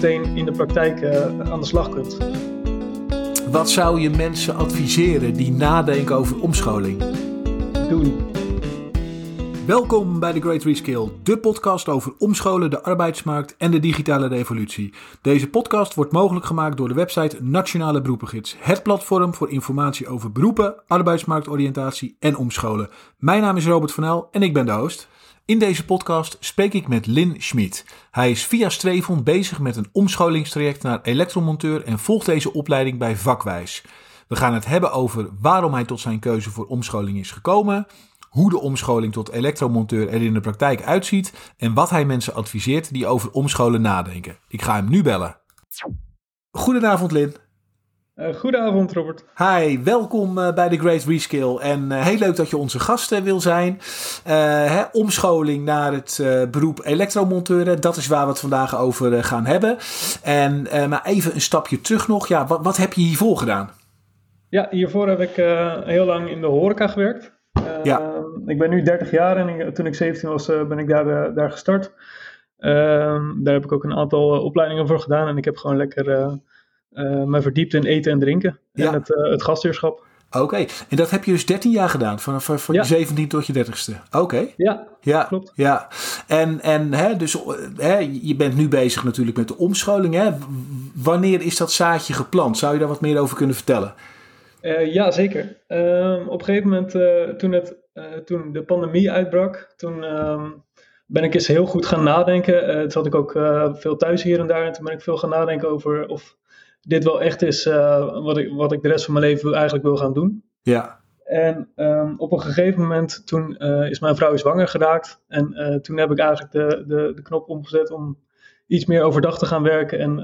meteen in de praktijk aan de slag kunt. Wat zou je mensen adviseren die nadenken over omscholing? Doen. Welkom bij The Great Reskill, de podcast over omscholen, de arbeidsmarkt en de digitale revolutie. Deze podcast wordt mogelijk gemaakt door de website Nationale Beroepengids, het platform voor informatie over beroepen, arbeidsmarktoriëntatie en omscholen. Mijn naam is Robert van El en ik ben de host. In deze podcast spreek ik met Lin Schmid. Hij is via Strevon bezig met een omscholingstraject naar elektromonteur en volgt deze opleiding bij Vakwijs. We gaan het hebben over waarom hij tot zijn keuze voor omscholing is gekomen, hoe de omscholing tot elektromonteur er in de praktijk uitziet en wat hij mensen adviseert die over omscholen nadenken. Ik ga hem nu bellen. Goedenavond Lin. Uh, goedenavond, Robert. Hi, welkom uh, bij The Great Reskill. En uh, heel leuk dat je onze gast wil zijn. Hè, omscholing naar het beroep elektromonteur, dat is waar we het vandaag over gaan hebben. En, maar even een stapje terug nog. Ja, wat, wat heb je hiervoor gedaan? Ja, hiervoor heb ik heel lang in de horeca gewerkt. ja. Ik ben nu 30 jaar en ik, toen ik 17 was, ben ik daar, daar gestart. Ehm, daar heb ik ook een aantal opleidingen voor gedaan en ik heb gewoon lekker me verdiept in eten en drinken. En het, uh, het gastheerschap. Oké, en dat heb je dus 13 jaar gedaan, van, van, van je 17 tot je 30ste. Oké. Ja, ja, klopt. Ja, en, en hè, dus, hè, je bent nu bezig natuurlijk met de omscholing. Hè? Wanneer is dat zaadje geplant? Zou je daar wat meer over kunnen vertellen? Uh, ja, zeker. Ehm, op een gegeven moment, toen, het, toen de pandemie uitbrak, toen ehm, ben ik eens heel goed gaan nadenken. toen zat ik ook veel thuis hier en daar. En toen ben ik veel gaan nadenken over of dit wel echt is uh, wat, ik, wat ik de rest van mijn leven eigenlijk wil gaan doen. Ja. En um, op een gegeven moment, toen uh, is mijn vrouw zwanger geraakt. En uh, toen heb ik eigenlijk de, de, de knop omgezet om iets meer overdag te gaan werken. En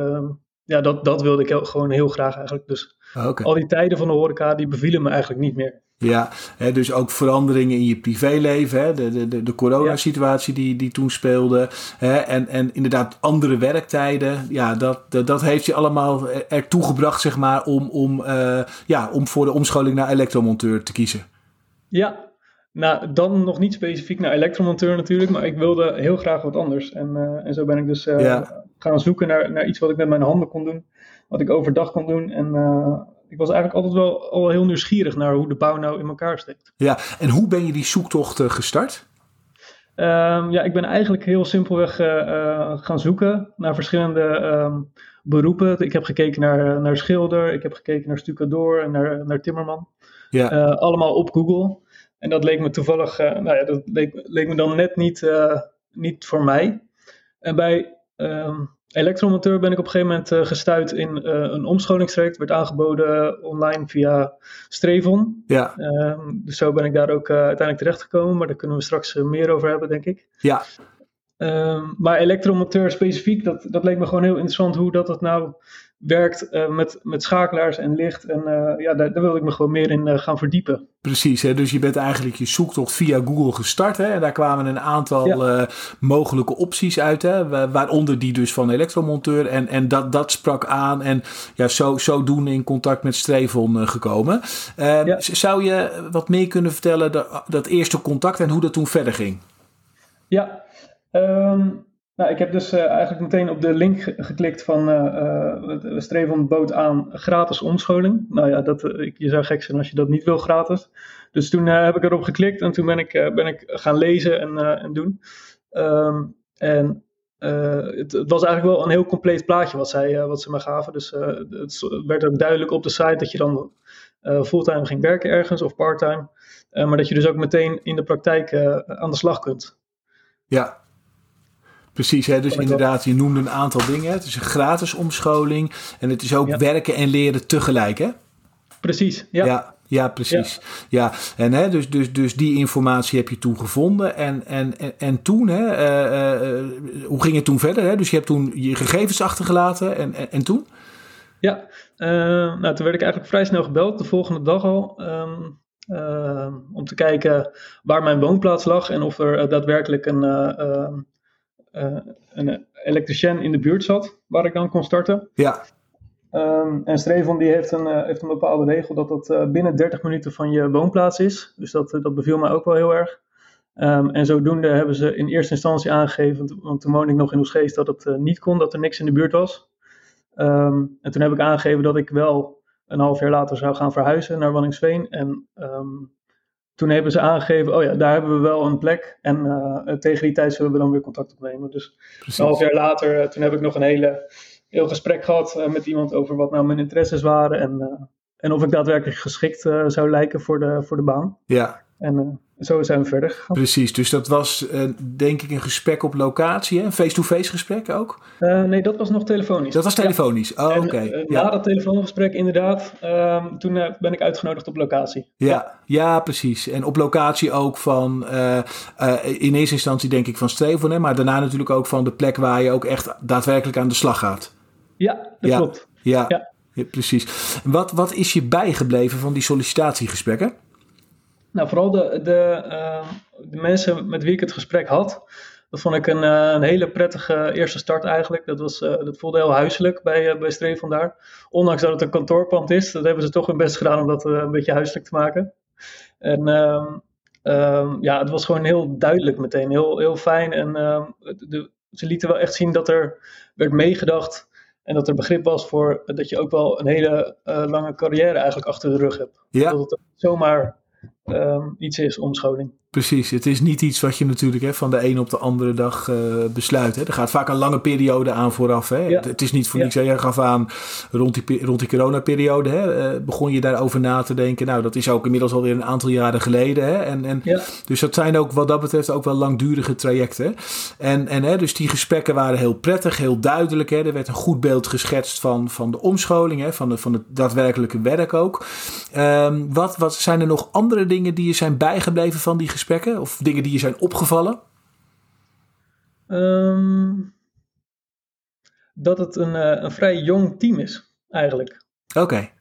um, ja, dat, dat wilde ik gewoon heel graag eigenlijk. Dus okay. al die tijden van de horeca, die bevielen me eigenlijk niet meer. Ja, hè, dus ook veranderingen in je privéleven, hè, de, de, de coronasituatie die, die toen speelde. Hè, en, en inderdaad andere werktijden. Ja, dat, dat, dat heeft je allemaal ertoe gebracht, zeg maar, om, om, uh, ja, om voor de omscholing naar elektromonteur te kiezen. Ja, nou, dan nog niet specifiek naar elektromonteur natuurlijk, maar ik wilde heel graag wat anders. En, uh, en zo ben ik dus uh, ja. gaan zoeken naar, naar iets wat ik met mijn handen kon doen, wat ik overdag kon doen. En ik was eigenlijk altijd wel al heel nieuwsgierig naar hoe de bouw nou in elkaar steekt. Ja, en hoe ben je die zoektocht uh, gestart? Um, ja, ik ben eigenlijk heel simpelweg uh, uh, gaan zoeken naar verschillende um, beroepen. Ik heb gekeken naar, naar schilder, ik heb gekeken naar stucador en naar, naar timmerman. Ja. allemaal op Google. En dat leek me toevallig, nou ja, dat leek, leek me dan net niet, niet voor mij. En bij um, elektromonteur ben ik op een gegeven moment uh, gestuurd in uh, een omscholingstraject. Werd aangeboden online via Strevon. Ja. Um, dus zo ben ik daar ook uh, uiteindelijk terechtgekomen. Maar daar kunnen we straks meer over hebben, denk ik. Ja. Um, maar elektromonteur specifiek, dat, dat leek me gewoon heel interessant hoe dat het nou werkt uh, met, met schakelaars en licht. En uh, ja, daar, daar wil ik me gewoon meer in uh, gaan verdiepen. Precies, hè? dus je bent eigenlijk je zoektocht via Google gestart. Hè? En daar kwamen een aantal ja. mogelijke opties uit. Hè? Waaronder die dus van elektromonteur. En, en dat, dat sprak aan. En ja, zo, zodoende in contact met Strevon gekomen. Ja. Zou je wat meer kunnen vertellen, dat, dat eerste contact en hoe dat toen verder ging? Ja, um, nou, ik heb dus uh, eigenlijk meteen op de link geklikt van uh, we streven boot aan gratis omscholing. Nou ja, dat, je zou gek zijn als je dat niet wil gratis. Dus toen heb ik erop geklikt en toen ben ik, ben ik gaan lezen en, en doen. Um, en het, het, was eigenlijk wel een heel compleet plaatje wat zij, wat ze me gaven. Dus het werd ook duidelijk op de site dat je dan fulltime ging werken ergens of parttime. maar dat je dus ook meteen in de praktijk aan de slag kunt. Ja, Precies, hè? dus inderdaad, je noemde een aantal dingen. Het is een gratis omscholing en het is ook ja. werken en leren tegelijk, hè? Precies, ja. Ja, ja precies. Ja. ja. En hè, dus, dus, dus die informatie heb je toen gevonden. En, en, en, en toen, hè, uh, uh, hoe ging het toen verder? Hè? Dus je hebt toen je gegevens achtergelaten en, en, en toen? Ja, uh, nou, toen werd ik eigenlijk vrij snel gebeld, de volgende dag al. Um, om te kijken waar mijn woonplaats lag en of er daadwerkelijk een uh, een elektricien in de buurt zat, waar ik dan kon starten. Ja. Um, en Strevon die heeft, een, uh, heeft een bepaalde regel dat dat uh, binnen 30 minuten van je woonplaats is. Dus dat, dat beviel mij ook wel heel erg. Ehm, en zodoende hebben ze in eerste instantie aangegeven, want toen woonde ik nog in Oesgeest, dat het niet kon, dat er niks in de buurt was. Ehm, en toen heb ik aangegeven dat ik wel een half jaar later zou gaan verhuizen naar Wanningsveen. En ehm, toen hebben ze aangegeven, oh ja, daar hebben we wel een plek. En uh, tegen die tijd zullen we dan weer contact opnemen. Dus Precies. een half jaar later, uh, toen heb ik nog een hele, heel gesprek gehad uh, met iemand over wat nou mijn interesses waren. En, en of ik daadwerkelijk geschikt zou lijken voor de, voor de baan. Ja. En zo zijn we verder gegaan. Precies, dus dat was uh, denk ik een gesprek op locatie, een face-to-face gesprek ook? Uh, nee, dat was nog telefonisch. Dat was telefonisch, ja. oh, oké. Okay. Uh, ja. Na dat telefoongesprek inderdaad, ehm, toen ben ik uitgenodigd op locatie. Ja, ja, ja. precies. En op locatie ook van, in eerste instantie denk ik van Streven, maar daarna natuurlijk ook van de plek waar je ook echt daadwerkelijk aan de slag gaat. Ja, dat klopt. Ja, ja. precies. Wat, wat is je bijgebleven van die sollicitatiegesprekken? Nou, vooral de, de, ehm, de mensen met wie ik het gesprek had. Dat vond ik een, uh, een hele prettige eerste start eigenlijk. Dat, was, uh, dat voelde heel huiselijk bij, uh, bij Streef vandaar. Ondanks dat het een kantoorpand is, dat hebben ze toch hun best gedaan om dat een beetje huiselijk te maken. En um, um, ja, het was gewoon heel duidelijk meteen, heel, heel fijn. En de, ze lieten wel echt zien dat er werd meegedacht en dat er begrip was voor dat je ook wel een hele lange carrière eigenlijk achter de rug hebt. Ja. Dat het zomaar um, iets is, omscholing. Precies, het is niet iets wat je natuurlijk hè, van de een op de andere dag uh, besluit. Hè. Er gaat vaak een lange periode aan vooraf. Hè. Ja. Het is niet voor niks. Ja. Jij gaf aan rond die, rond die coronaperiode. Hè, uh, begon je daarover na te denken. Nou, dat is ook inmiddels alweer een aantal jaren geleden. Hè. En, en, ja. Dus dat zijn ook wat dat betreft ook wel langdurige trajecten. En, en hè, dus die gesprekken waren heel prettig, heel duidelijk. Hè. Er werd een goed beeld geschetst van, van de omscholing, hè, van, de, van het daadwerkelijke werk ook. Um, wat, wat zijn er nog andere dingen die je zijn bijgebleven van die gesprekken? of dingen die je zijn opgevallen? Um, dat het een, uh, een vrij jong team is, eigenlijk. Oké. Okay.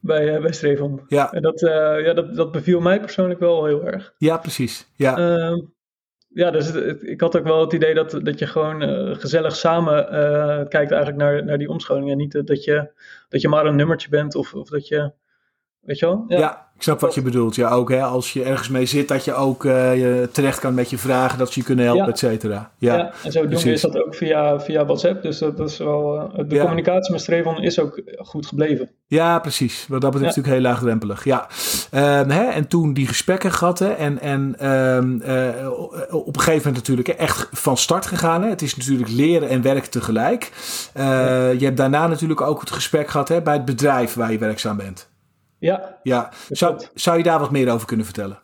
Bij, uh, bij. Ja. En dat, uh, ja, dat, dat beviel mij persoonlijk wel heel erg. Ja, precies. Ja. Uh, ja, dus het, ik had ook wel het idee dat, dat je gewoon gezellig samen kijkt eigenlijk naar, naar die omscholing. En niet dat, je, dat je maar een nummertje bent of, of dat je Weet je wel? Ja, ja ik snap wat je bedoelt. Ja, ook hè, als je ergens mee zit, dat je ook uh, je terecht kan met je vragen, dat ze je kunnen helpen, ja. et cetera. Ja, ja, en zo doen is dat ook via, via WhatsApp. Dus dat, is wel, uh, de communicatie met Strevon is ook goed gebleven. Ja, precies. Wat dat betreft natuurlijk heel laagdrempelig. Ja. Um, hè, en toen die gesprekken gehad hè, en, en um, uh, op een gegeven moment natuurlijk echt van start gegaan. Hè. Het is natuurlijk leren en werk tegelijk. Je hebt daarna natuurlijk ook het gesprek gehad hè, bij het bedrijf waar je werkzaam bent. Ja. ja. Zou, zou je daar wat meer over kunnen vertellen?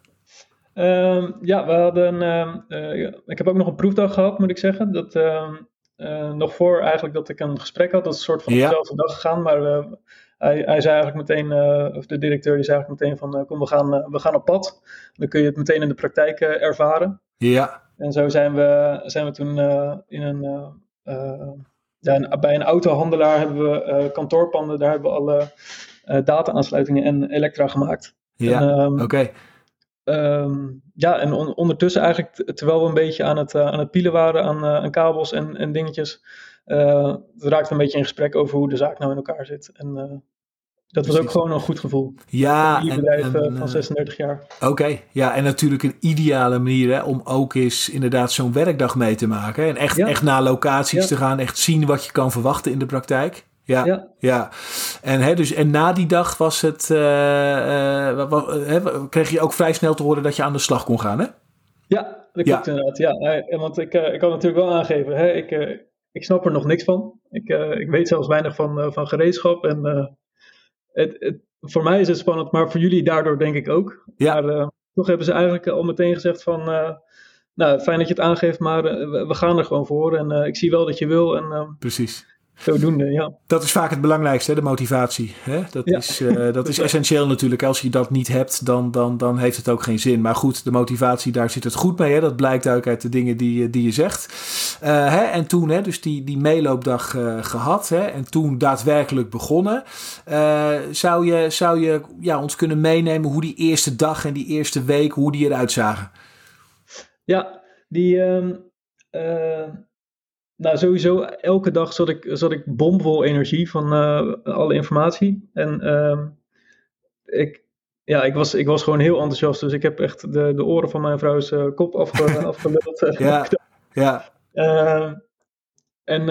Um, ja, we hadden. Um, uh, ik heb ook nog een proefdag gehad, moet ik zeggen. Dat, um, uh, nog voor eigenlijk dat ik een gesprek had. Dat is een soort van ja. dezelfde dag gegaan. Maar uh, hij, hij zei eigenlijk meteen, of de directeur die zei eigenlijk meteen van kom, we gaan, we gaan op pad. Dan kun je het meteen in de praktijk ervaren. Ja. En zo zijn we, zijn we toen in een. ja, bij een autohandelaar hebben we kantoorpanden. Daar hebben we alle data-aansluitingen en Elektra gemaakt. Ja, um, oké. Okay. Um, ja, en on ondertussen eigenlijk, terwijl we een beetje aan het, uh, aan het pielen waren aan, uh, aan kabels en, en dingetjes, uh, raakte een beetje in gesprek over hoe de zaak nou in elkaar zit. En dat was Precies. ook gewoon een goed gevoel. Ja, een bedrijf en, van 36 jaar. Oké, okay. ja, en natuurlijk een ideale manier hè, om ook eens inderdaad zo'n werkdag mee te maken. En echt, ja. echt naar locaties ja. te gaan, echt zien wat je kan verwachten in de praktijk. Ja, ja. ja. En, hè, dus, en na die dag was het, uh, uh, was, hè, kreeg je ook vrij snel te horen dat je aan de slag kon gaan, hè? Ja, dat klopt ja. inderdaad. Ja, want ik, uh, ik kan natuurlijk wel aangeven, hè, ik, ik snap er nog niks van. Ik, ik weet zelfs weinig van, van gereedschap. En het, het, voor mij is het spannend, maar voor jullie daardoor denk ik ook. Ja. Maar toch hebben ze eigenlijk al meteen gezegd van... nou, fijn dat je het aangeeft, maar we, we gaan er gewoon voor. En ik zie wel dat je wil. En, Precies. Zodoende, ja. Dat is vaak het belangrijkste, de motivatie. Hè? Dat, ja. is, uh, dat is essentieel natuurlijk. Als je dat niet hebt, dan, dan, dan heeft het ook geen zin. Maar goed, de motivatie, daar zit het goed mee. Hè? Dat blijkt ook uit de dingen die, die je zegt. Uh, hè? En toen, hè, dus die, die meeloopdag uh, gehad. Hè? En toen daadwerkelijk begonnen. zou je, zou je ja, ons kunnen meenemen hoe die eerste dag en die eerste week, hoe die eruit zagen? Ja, die... Um, nou, sowieso, elke dag zat ik, zat ik bomvol energie van uh, alle informatie. En uh, ik, ja, ik was, ik was gewoon heel enthousiast. Dus ik heb echt de, de oren van mijn vrouw's uh, kop afge, afgeluld. ja, ja. Uh, en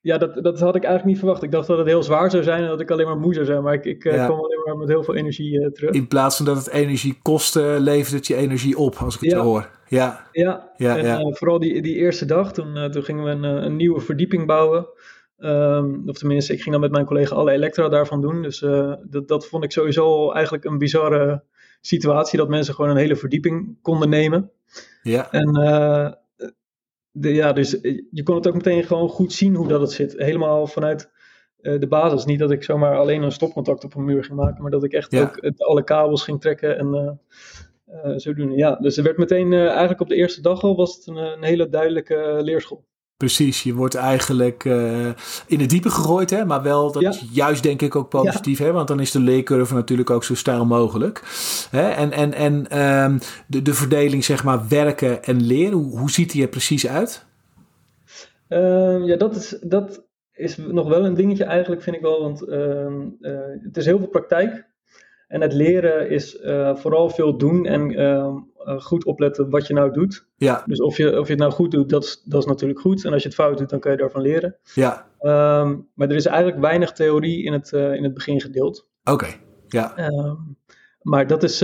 ja, dat, dat had ik eigenlijk niet verwacht. Ik dacht dat het heel zwaar zou zijn en dat ik alleen maar moe zou zijn. Maar ik, ik ja. kwam alleen maar met heel veel energie terug. In plaats van dat het energie kostte, levert het je energie op, als ik het ja. zo hoor. Ja, ja. ja, en ja. vooral die, die eerste dag, toen, toen gingen we een, een nieuwe verdieping bouwen. Um, of tenminste, ik ging dan met mijn collega alle elektra daarvan doen. Dus dat, dat vond ik sowieso eigenlijk een bizarre situatie. Dat mensen gewoon een hele verdieping konden nemen. Ja. En de, ja, dus je kon het ook meteen gewoon goed zien hoe dat het zit. Helemaal vanuit uh, de basis. Niet dat ik zomaar alleen een stopcontact op een muur ging maken. Maar dat ik echt Ja. ook het, alle kabels ging trekken en zodoende. Ja, dus er werd meteen eigenlijk op de eerste dag al was het een, een hele duidelijke leerschool. Precies, je wordt eigenlijk uh, in het diepe gegooid, hè? maar wel, dat Ja. is juist denk ik ook positief, hè? want dan is de leercurve natuurlijk ook zo stijl mogelijk. Hè? En, en, en ehm, de, de verdeling, zeg maar, werken en leren, hoe, hoe ziet die er precies uit? Uh, ja, dat is, dat is nog wel een dingetje eigenlijk, vind ik wel, want uh, het is heel veel praktijk. En het leren is uh, vooral veel doen en uh, goed opletten wat je nou doet. Ja, Dus of je, of je het nou goed doet, dat is, dat is natuurlijk goed. En als je het fout doet, dan kan je daarvan leren. ja, Um, maar er is eigenlijk weinig theorie in het, uh, in het begin gedeeld. oké. Ja, Um, maar dat is,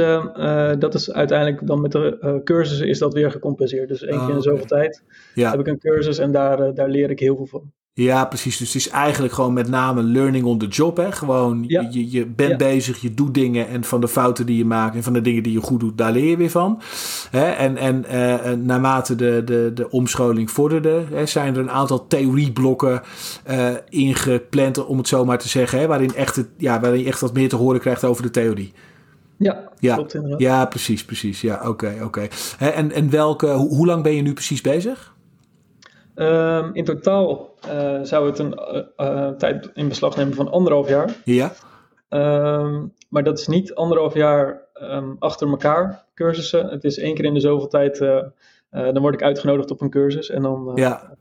dat is uiteindelijk dan met de cursussen is dat weer gecompenseerd. Dus één keer in oké. zoveel tijd ja. heb ik een cursus en daar, daar leer ik heel veel van. Ja, precies. Dus het is eigenlijk gewoon met name learning on the job. Hè? Gewoon, Ja. je, je bent Ja. bezig, je doet dingen en van de fouten die je maakt en van de dingen die je goed doet, daar leer je weer van. Hè? En, en uh, naarmate de, de, de omscholing vorderde, hè, zijn er een aantal theorieblokken uh, ingepland, om het zo maar te zeggen, hè? Waarin, echt het, ja, waarin je echt wat meer te horen krijgt over de theorie. Ja, Ja. klopt inderdaad. Ja, precies, precies. Ja, oké, okay, oké. Okay. En, en welke, hoe, hoe lang ben je nu precies bezig? Um, in totaal uh, zou het een uh, tijd in beslag nemen van anderhalf jaar. Ja. Um, maar dat is niet anderhalf jaar um, achter elkaar cursussen. Het is één keer in de zoveel tijd, dan word ik uitgenodigd op een cursus. En dan ja.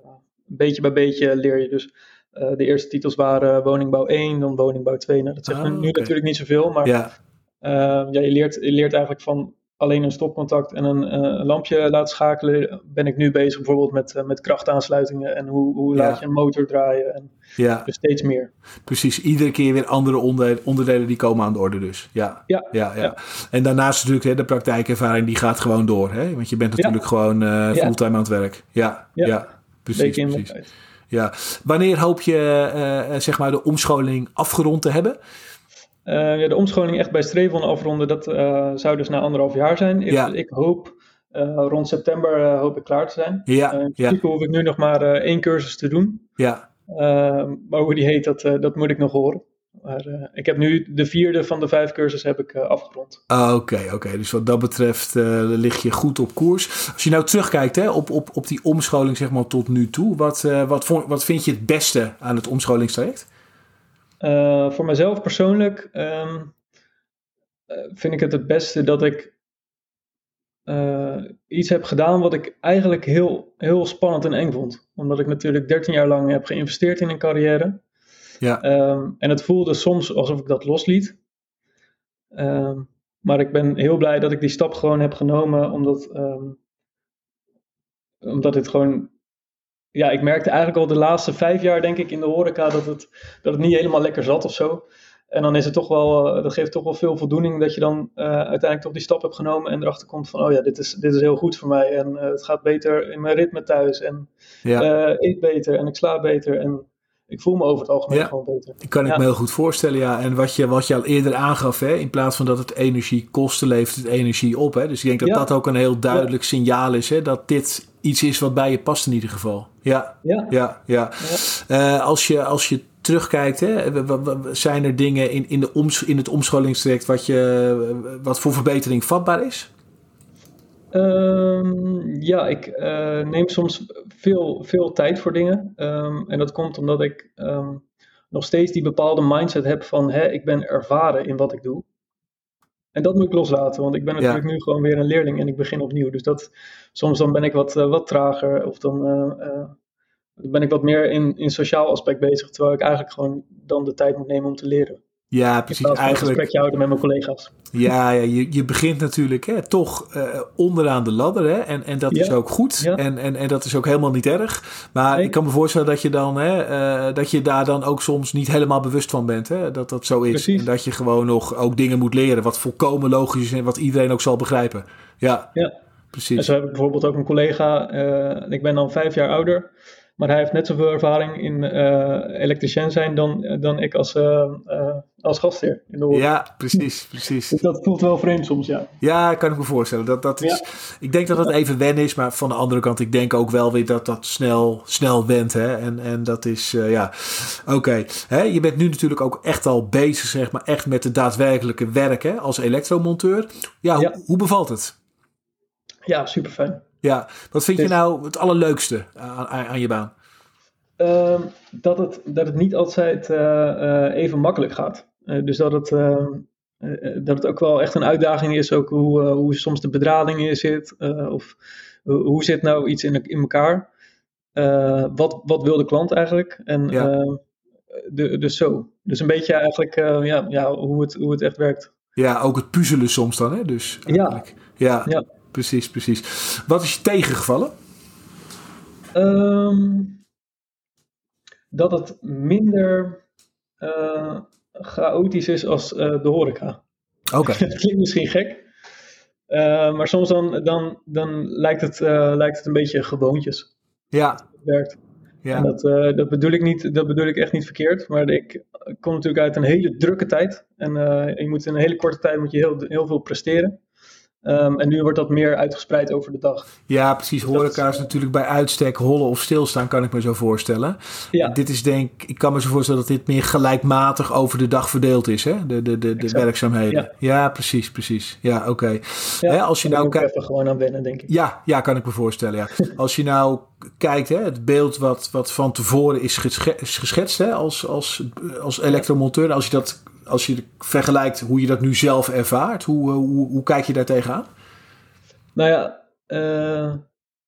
beetje bij beetje leer je dus. de eerste titels waren woningbouw 1, dan woningbouw 2. Nou, dat zegt Ah, nu natuurlijk niet zoveel, maar Ja, ja, je, leert, je leert eigenlijk van alleen een stopcontact en een, uh, een lampje laten schakelen, ben ik nu bezig bijvoorbeeld met, uh, met krachtaansluitingen en hoe, hoe Ja. laat je een motor draaien en ja, dus steeds meer. precies. Iedere keer weer andere onder, onderdelen die komen aan de orde dus. Ja, Ja, ja, ja. ja. En daarnaast natuurlijk hè, de praktijkervaring, die gaat gewoon door. Hè? Want je bent natuurlijk gewoon uh, fulltime aan het werk. Ja, ja. Precies. Precies. Ja. Wanneer hoop je zeg maar de omscholing afgerond te hebben? Uh, ja, de omscholing echt bij Strevon afronden, dat uh, zou dus na anderhalf jaar zijn. Ik, Ja. ik hoop uh, rond september hoop ik klaar te zijn. Ja, in ja, principe hoef ik nu nog maar één cursus te doen. ja. maar hoe die heet, dat, dat moet ik nog horen. Maar ik heb nu de vierde van de vijf cursussen heb ik afgerond. Oké, okay, oké. Okay. Dus wat dat betreft lig je goed op koers. Als je nou terugkijkt hè, op, op, op die omscholing zeg maar, tot nu toe, wat, wat, vond, wat vind je het beste aan het omscholingstraject? Uh, voor mezelf persoonlijk um, uh, vind ik het het beste dat ik uh, iets heb gedaan wat ik eigenlijk heel, heel spannend en eng vond. Omdat ik natuurlijk 13 jaar lang heb geïnvesteerd in een carrière. Ja. Um, en het voelde soms alsof ik dat losliet. Um, maar ik ben heel blij dat ik die stap gewoon heb genomen, omdat, omdat het gewoon ja, ik merkte eigenlijk al de laatste vijf jaar, denk ik, in de horeca dat het, dat het niet helemaal lekker zat of zo. En dan is het toch wel, uh, dat geeft toch wel veel voldoening dat je dan uh, uiteindelijk toch die stap hebt genomen en erachter komt van, oh ja, dit is, dit is heel goed voor mij en uh, het gaat beter in mijn ritme thuis en ja. eet beter en ik slaap beter en ik voel me over het algemeen ja. gewoon beter. Die kan ik me heel goed voorstellen, ja. En wat je, wat je al eerder aangaf, hè, in plaats van dat het energie kosten, levert het energie op. Hè? Dus ik denk dat Ja. dat ook een heel duidelijk signaal is, hè, dat dit iets is wat bij je past in ieder geval. Ja, Ja. ja, ja. Uh, als, je, als je terugkijkt, hè, zijn er dingen in, in, de oms, in het omscholingstraject wat, je, wat voor verbetering vatbaar is? Um, ja, ik uh, neem soms veel, veel tijd voor dingen. Um, en dat komt omdat ik um, nog steeds die bepaalde mindset heb van hè, ik ben ervaren in wat ik doe. En dat moet ik loslaten, want ik ben natuurlijk Ja. nu gewoon weer een leerling en ik begin opnieuw. Dus dat, soms dan ben ik wat, uh, wat trager of dan uh, uh, ben ik wat meer in, in sociaal aspect bezig. Terwijl ik eigenlijk gewoon dan de tijd moet nemen om te leren. Ja, precies. Eigenlijk. Een gesprekje houden met mijn collega's. Ja, ja je, je begint natuurlijk hè, toch uh, onderaan de ladder. Hè, en, en dat is ook goed. Ja. En, en, en dat is ook helemaal niet erg. Maar nee. ik kan me voorstellen dat je, dan, hè, uh, dat je daar dan ook soms niet helemaal bewust van bent. Hè, dat dat zo is. Precies. En dat je gewoon nog ook dingen moet leren. Wat volkomen logisch is en wat iedereen ook zal begrijpen. Ja, ja. precies. En zo heb ik bijvoorbeeld ook een collega. Uh, ik ben dan vijf jaar ouder. Maar hij heeft net zoveel ervaring in uh, elektricien zijn dan, dan ik als, uh, uh, als gastheer in de Ja, precies, precies. Dus dat voelt wel vreemd soms, ja. Ja, kan ik me voorstellen. Dat, dat is, ja. Ik denk dat het even wennen is, maar van de andere kant, ik denk ook wel weer dat dat snel, snel went. Hè? En, en dat is, ja, oké. Okay. Je bent nu natuurlijk ook echt al bezig, zeg maar, echt met de daadwerkelijke werk hè? als elektromonteur. Ja, ja. Hoe, hoe bevalt het? Ja, super fijn. Ja, wat vind dus, je nou het allerleukste aan, aan je baan? Uh, dat, het, dat het niet altijd uh, uh, even makkelijk gaat. Uh, dus dat het, dat het ook wel echt een uitdaging is, ook hoe, hoe soms de bedrading in zit. of hoe zit nou iets in, in elkaar? wat, wat wil de klant eigenlijk? En ja. de, dus zo. Dus een beetje eigenlijk ja, ja, hoe, het, hoe het echt werkt. Ja, ook het puzzelen soms dan, hè? Dus eigenlijk. Ja. ja. ja precies, precies. Wat is je tegengevallen? Um, dat het minder uh, chaotisch is als uh, de horeca. Oké. Okay. dat klinkt misschien gek. Uh, maar soms dan, dan, dan lijkt, het, lijkt het een beetje gewoontjes. Ja. Het werkt. Ja. En dat, dat, bedoel ik niet, dat bedoel ik echt niet verkeerd. Maar ik kom natuurlijk uit een hele drukke tijd. En je moet in een hele korte tijd moet je heel, heel veel presteren. Um, en nu wordt dat meer uitgespreid over de dag. Ja, precies. Horeca is natuurlijk bij uitstek hollen of stilstaan, kan ik me zo voorstellen. Ja. Dit is denk ik, kan me zo voorstellen dat dit meer gelijkmatig over de dag verdeeld is, hè? De, de, de, de werkzaamheden. Ja. ja. precies, precies. Ja, oké. Okay. Ja, als je nou kijkt. gewoon aan wennen, denk ik. Ja, ja, kan ik me voorstellen. Ja. als je nou kijkt, hè, het beeld wat, wat van tevoren is geschetst hè, als, als, als elektromonteur, als je dat als je vergelijkt hoe je dat nu zelf ervaart, hoe, hoe, hoe kijk je daar tegenaan? Nou ja, uh,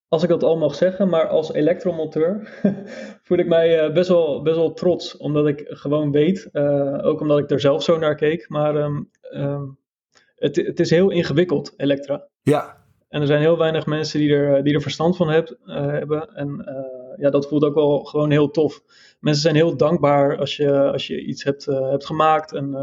als ik dat al mag zeggen, maar als elektromonteur voel ik mij uh, best, wel, best wel trots. Omdat ik gewoon weet, uh, ook omdat ik er zelf zo naar keek, maar um, um, het, het is heel ingewikkeld, elektra. Ja. En er zijn heel weinig mensen die er, die er verstand van heb, hebben. En ja, dat voelt ook wel gewoon heel tof. Mensen zijn heel dankbaar als je, als je iets hebt, uh, hebt gemaakt. En, uh,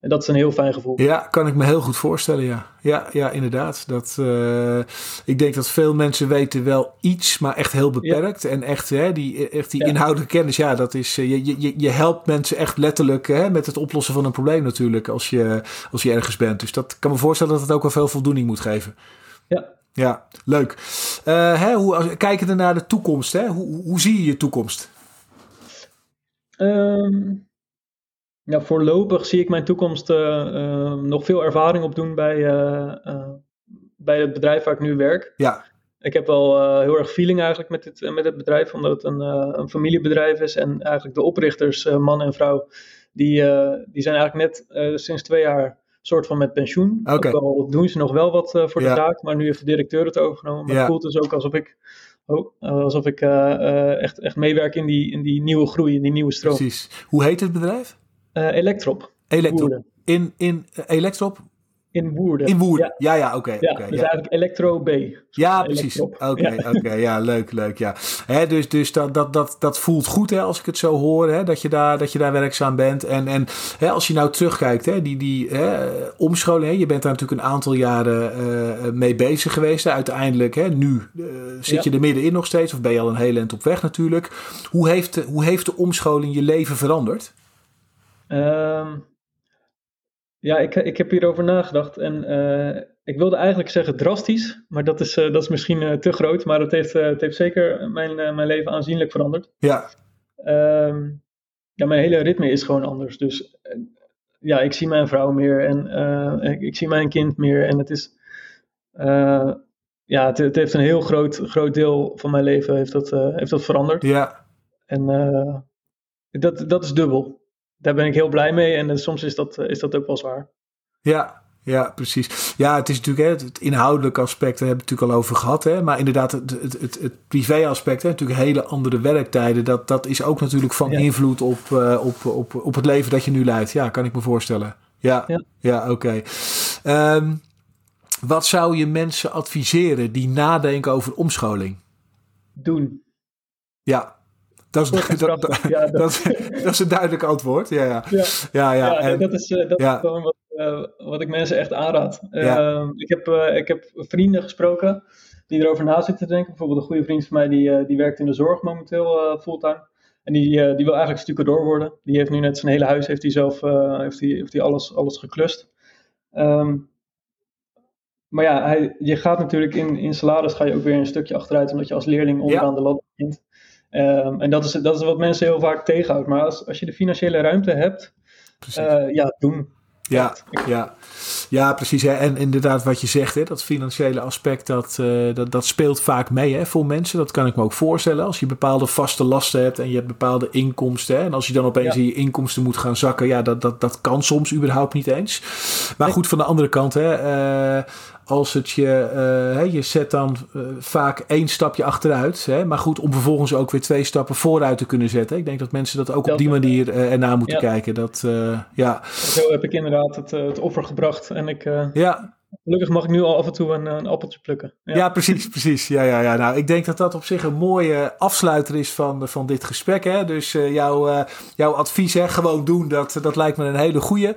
en, dat is een heel fijn gevoel. Ja, kan ik me heel goed voorstellen, ja. Ja, ja inderdaad. Dat, uh, ik denk dat veel mensen weten wel iets, maar echt heel beperkt. Ja. En echt, hè, die, echt die ja. inhoudelijke kennis, ja, dat is... Je, je, je helpt mensen echt letterlijk hè, met het oplossen van een probleem natuurlijk, als je, als je ergens bent. Dus dat kan me voorstellen dat het ook wel veel voldoening moet geven. Ja, ja, leuk. Uh, hè, hoe, kijken we naar de toekomst, hè? Hoe, hoe zie je je toekomst? Um, ja, voorlopig zie ik mijn toekomst uh, uh, nog veel ervaring opdoen bij, bij het bedrijf waar ik nu werk. Ja. Ik heb wel heel erg feeling eigenlijk met het, met het bedrijf, omdat het een, een familiebedrijf is. En eigenlijk de oprichters, man en vrouw, die, die zijn eigenlijk net sinds twee jaar soort van met pensioen. Okay. Ook al doen ze nog wel wat uh, voor de ja. zaak, maar nu heeft de directeur het overgenomen. Maar ja. het voelt dus ook alsof ik, oh, alsof ik uh, echt, echt meewerk in die, in die nieuwe groei, in die nieuwe stroom. Precies. Hoe heet het bedrijf? Electrop. Electrop. In, in Electrop? In Woerden. In Woerden, ja, ja, oké. Okay, ja, okay, dus ja. eigenlijk Electro B. Ja, precies. Oké, oké, ja. Okay, ja, leuk, leuk, ja. Hè, dus dus dat, dat, dat, dat voelt goed, hè, als ik het zo hoor, hè, dat, je daar, dat je daar werkzaam bent. En, en hè, als je nou terugkijkt, hè, die, die hè, omscholing, hè, je bent daar natuurlijk een aantal jaren uh, mee bezig geweest. Hè. Uiteindelijk, hè, nu uh, zit je er middenin nog steeds, of ben je al een hele eind op weg natuurlijk. Hoe heeft, de, hoe heeft de omscholing je leven veranderd? Um... Ja, ik, ik heb hierover nagedacht en uh, ik wilde eigenlijk zeggen drastisch, maar dat is, uh, dat is misschien uh, te groot, maar het heeft, het heeft zeker mijn, mijn leven aanzienlijk veranderd. Ja. Um, ja, mijn hele ritme is gewoon anders. Dus ja, ik zie mijn vrouw meer en ik, ik, zie mijn kind meer en het is, ja, het, het, heeft een heel groot, groot deel van mijn leven heeft dat, heeft dat veranderd. Ja. En dat, dat is dubbel daar ben ik heel blij mee en uh, soms is dat, uh, is dat ook wel zwaar. Ja, ja, precies. Ja, het is natuurlijk hè, het inhoudelijke aspect, daar hebben we het natuurlijk al over gehad. Hè? Maar inderdaad, het, het, het, het privé-aspect, hè, natuurlijk hele andere werktijden. Dat, dat is ook natuurlijk van invloed op, uh, op, op, op het leven dat je nu leidt. Ja, kan ik me voorstellen. Ja, ja. ja oké. Okay. Um, ehm, wat zou je mensen adviseren die nadenken over omscholing? Doen. Ja, dat is, dat, dat, ja, dat, dat, is een duidelijk antwoord. Ja, ja. ja. ja, ja. En, dat is, uh, dat is gewoon wat, uh, wat ik mensen echt aanraad. Uh, ik, heb, ik heb vrienden gesproken die erover na zitten te denken. Bijvoorbeeld een goede vriend van mij die, die werkt in de zorg momenteel fulltime. En die, die wil eigenlijk stucadoor worden. Die heeft nu net zijn hele huis heeft hij zelf heeft hij, heeft hij alles, alles geklust. Um, maar ja, hij, je gaat natuurlijk in, in salaris ga je ook weer een stukje achteruit, omdat je als leerling onderaan de ladder begint. Um, en dat is, dat is wat mensen heel vaak tegenhoudt. Maar als, als je de financiële ruimte hebt, uh, ja, doen. Ja, ja. Ja, precies. Hè. En inderdaad, wat je zegt, hè, dat financiële aspect, dat, uh, dat, dat speelt vaak mee hè, voor mensen. Dat kan ik me ook voorstellen. Als je bepaalde vaste lasten hebt en je hebt bepaalde inkomsten. Hè, en als je dan opeens ja. in je inkomsten moet gaan zakken, ja, dat, dat, dat kan soms überhaupt niet eens. Maar goed, van de andere kant, hè, uh, als het je, uh, je zet dan uh, vaak één stapje achteruit. Hè? Maar goed, om vervolgens ook weer twee stappen vooruit te kunnen zetten. Ik denk dat mensen dat ook op die manier uh, ernaar moeten ja. kijken. Dat, ja. Zo heb ik inderdaad het, het offer gebracht. En ik, ja. Gelukkig mag ik nu al af en toe een, een appeltje plukken. Ja. ja, precies, precies. Ja, ja, ja. Nou, ik denk dat dat op zich een mooie afsluiter is van, van dit gesprek. Hè? Dus uh, jouw, uh, jouw advies, hè, gewoon doen, dat, dat lijkt me een hele goeie.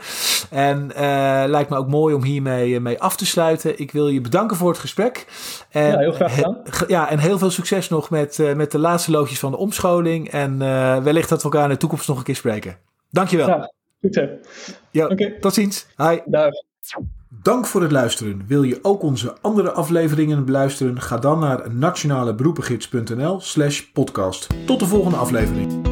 En uh, lijkt me ook mooi om hiermee mee af te sluiten. Ik wil je bedanken voor het gesprek. En, ja, heel graag gedaan. ja, en heel veel succes nog met, met de laatste loodjes van de omscholing. En wellicht dat we elkaar in de toekomst nog een keer spreken. Dankjewel. Ja, goed zo. Ja, okay. tot ziens. Hi. Dag. Dank voor het luisteren. Wil je ook onze andere afleveringen beluisteren? Ga dan naar nationaleberoepengids.nl slash podcast. Tot de volgende aflevering.